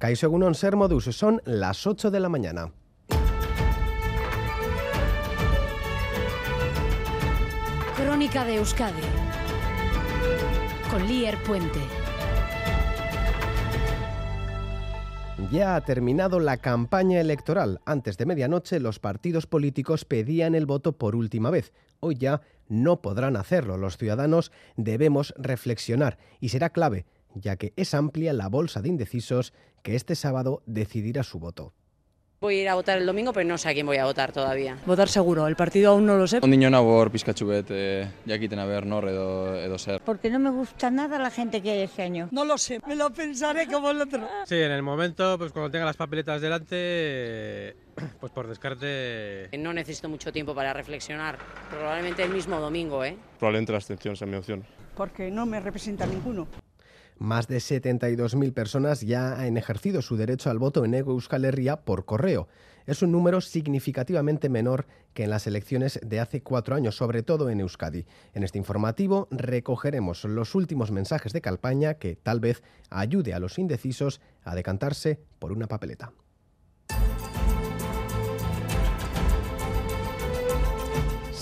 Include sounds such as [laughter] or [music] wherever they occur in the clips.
Egunon Ser Modus, son las 8 de la mañana. Crónica de Euskadi con Lier Puente. Ya ha terminado la campaña electoral. Antes de medianoche los partidos políticos pedían el voto por última vez. Hoy ya no podrán hacerlo. Los ciudadanos debemos reflexionar y será clave, ya que es amplia la bolsa de indecisos que este sábado decidirá su voto. Voy a ir a votar el domingo, pero no sé a quién voy a votar todavía. Votar seguro, el partido aún no lo sé. Ondiño nabor pizkatxu bet eh, jakiten aber nor edo, edo zer. Porque no me gusta nada la gente que hay este año. No lo sé, me lo pensaré como el otro. Sí, en el momento, pues cuando tenga las papeletas delante, [coughs] pues por descarte... No necesito mucho tiempo para reflexionar. Probablemente el mismo domingo, ¿eh? Probablemente la abstención sea mi opción. Porque no me representa ninguno. Más de 72.000 personas ya han ejercido su derecho al voto en Ego Euskal Herria por correo. Es un número significativamente menor que en las elecciones de hace cuatro años, sobre todo en Euskadi. En este informativo recogeremos los últimos mensajes de campaña que tal vez ayude a los indecisos a decantarse por una papeleta.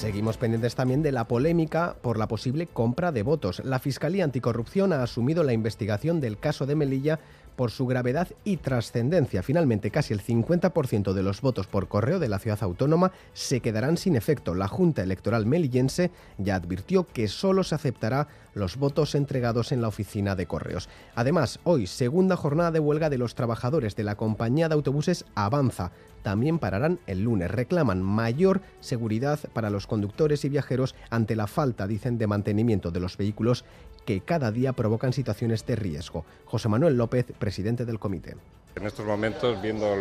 Seguimos pendientes también de la polémica por la posible compra de votos. La Fiscalía Anticorrupción ha asumido la investigación del caso de Melilla por su gravedad y trascendencia. Finalmente, casi el 50% de los votos por correo de la ciudad autónoma se quedarán sin efecto. La Junta Electoral melillense ya advirtió que solo se aceptará los votos entregados en la oficina de correos. Además, hoy, segunda jornada de huelga de los trabajadores de la compañía de autobuses Avanza. También pararán el lunes. Reclaman mayor seguridad para los conductores y viajeros ante la falta, dicen, de mantenimiento de los vehículos que cada día provocan situaciones de riesgo. José Manuel López, presidente del comité. En estos momentos, viendo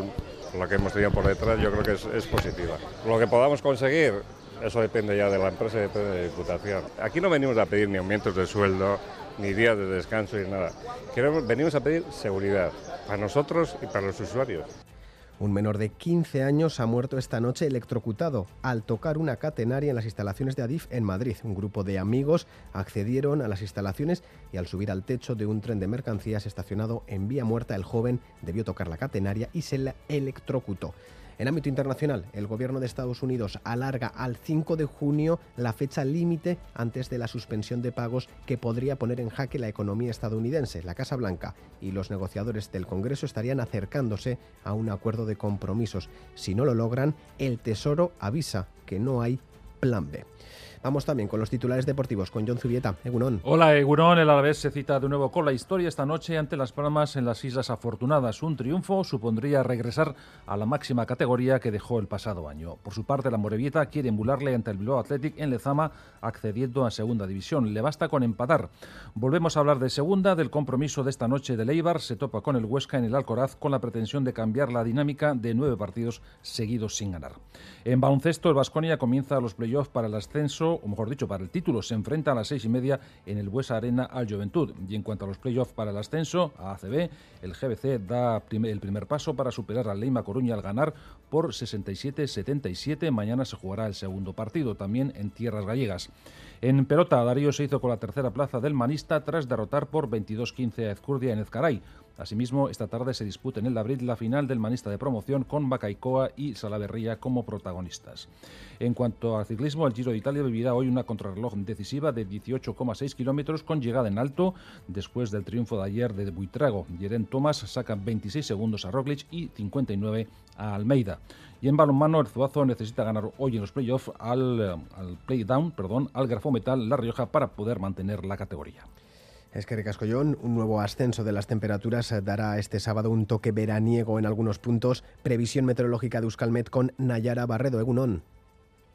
lo que hemos tenido por detrás, yo creo que es, es positiva. Lo que podamos conseguir, eso depende ya de la empresa y depende de la Diputación. Aquí no venimos a pedir ni aumentos de sueldo, ni días de descanso, ni nada. Queremos, venimos a pedir seguridad para nosotros y para los usuarios. Un menor de 15 años ha muerto esta noche electrocutado al tocar una catenaria en las instalaciones de Adif en Madrid. Un grupo de amigos accedieron a las instalaciones y al subir al techo de un tren de mercancías estacionado en vía muerta, el joven debió tocar la catenaria y se la electrocutó. En ámbito internacional, el gobierno de Estados Unidos alarga al 5 de junio la fecha límite antes de la suspensión de pagos que podría poner en jaque la economía estadounidense. La Casa Blanca y los negociadores del Congreso estarían acercándose a un acuerdo de compromisos. Si no lo logran, el Tesoro avisa que no hay plan B. Vamos también con los titulares deportivos con John Zubieta. Egunon. Hola, Egunon. El Alavés se cita de nuevo con la historia esta noche ante Las Palmas en las Islas Afortunadas. Un triunfo supondría regresar a la máxima categoría que dejó el pasado año. Por su parte, la Morevieta quiere emularle ante el Bilbao Athletic en Lezama, accediendo a segunda división. Le basta con empatar. Volvemos a hablar de segunda, del compromiso de esta noche de Leibar. Se topa con el Huesca en el Alcoraz con la pretensión de cambiar la dinámica de nueve partidos seguidos sin ganar. En baloncesto, el Vasconia comienza los playoffs para el ascenso o mejor dicho, para el título. Se enfrenta a las seis y media en el Buesa Arena al Juventud. Y en cuanto a los playoffs para el ascenso, a ACB, el GBC da el primer paso para superar al Leima Coruña al ganar por 67-77. Mañana se jugará el segundo partido, también en tierras gallegas. En pelota, Darío se hizo con la tercera plaza del Manista tras derrotar por 22-15 a Ezcurdia en Ezcaray. Asimismo, esta tarde se disputa en el Labrit la final del manista de promoción con Bacaicoa y Salaverría como protagonistas. En cuanto al ciclismo, el Giro de Italia vivirá hoy una contrarreloj decisiva de 18,6 kilómetros con llegada en alto después del triunfo de ayer de Buitrago. Jeren Thomas saca 26 segundos a Roglic y 59 a Almeida. Y en balonmano, el Zuazo necesita ganar hoy en los playoffs al, al playdown, perdón, al Grafometal La Rioja para poder mantener la categoría. Es que Recascollón, un nuevo ascenso de las temperaturas dará este sábado un toque veraniego en algunos puntos. Previsión meteorológica de Euskalmet con Nayara Barredo, Egunon.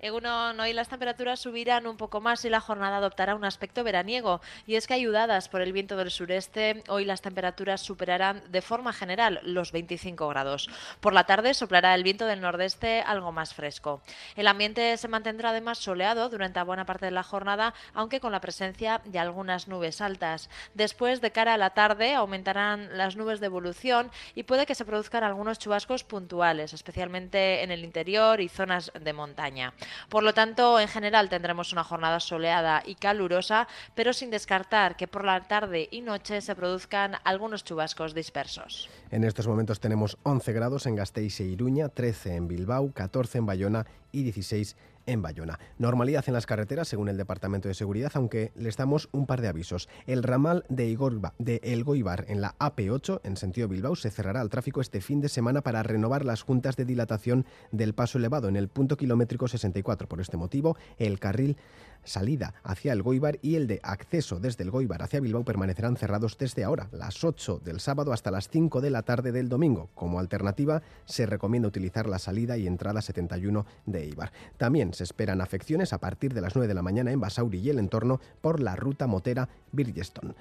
Egunon, hoy las temperaturas subirán un poco más y la jornada adoptará un aspecto veraniego. Y es que ayudadas por el viento del sureste, hoy las temperaturas superarán de forma general los 25 grados. Por la tarde soplará el viento del nordeste algo más fresco. El ambiente se mantendrá además soleado durante buena parte de la jornada, aunque con la presencia de algunas nubes altas. Después, de cara a la tarde, aumentarán las nubes de evolución y puede que se produzcan algunos chubascos puntuales, especialmente en el interior y zonas de montaña. Por lo tanto, en general tendremos una jornada soleada y calurosa, pero sin descartar que por la tarde y noche se produzcan algunos chubascos dispersos. En estos momentos tenemos 11 grados en Gasteiz e Iruña, 13 en Bilbao, 14 en Bayona y 16 en Bayona. Normalidad en las carreteras, según el Departamento de Seguridad, aunque les damos un par de avisos. El ramal de, Igorba, de El Goibar en la AP8, en sentido Bilbao, se cerrará al tráfico este fin de semana para renovar las juntas de dilatación del paso elevado en el punto kilométrico 64. Por este motivo, el carril salida hacia el Goibar y el de acceso desde el Goibar hacia Bilbao permanecerán cerrados desde ahora, las 8 del sábado hasta las 5 de la tarde del domingo. Como alternativa, se recomienda utilizar la salida y entrada 71 Eibar. También se esperan afecciones a partir de las 9 de la mañana en Basauri y el entorno por la ruta motera Birgeston.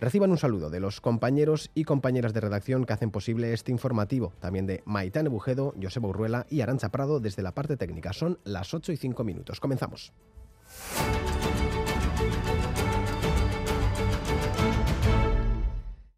Reciban un saludo de los compañeros y compañeras de redacción que hacen posible este informativo, también de Maitán Bujedo, Joseba Urruela y Arancha Prado desde la parte técnica. Son las 8 y 5 minutos. Comenzamos.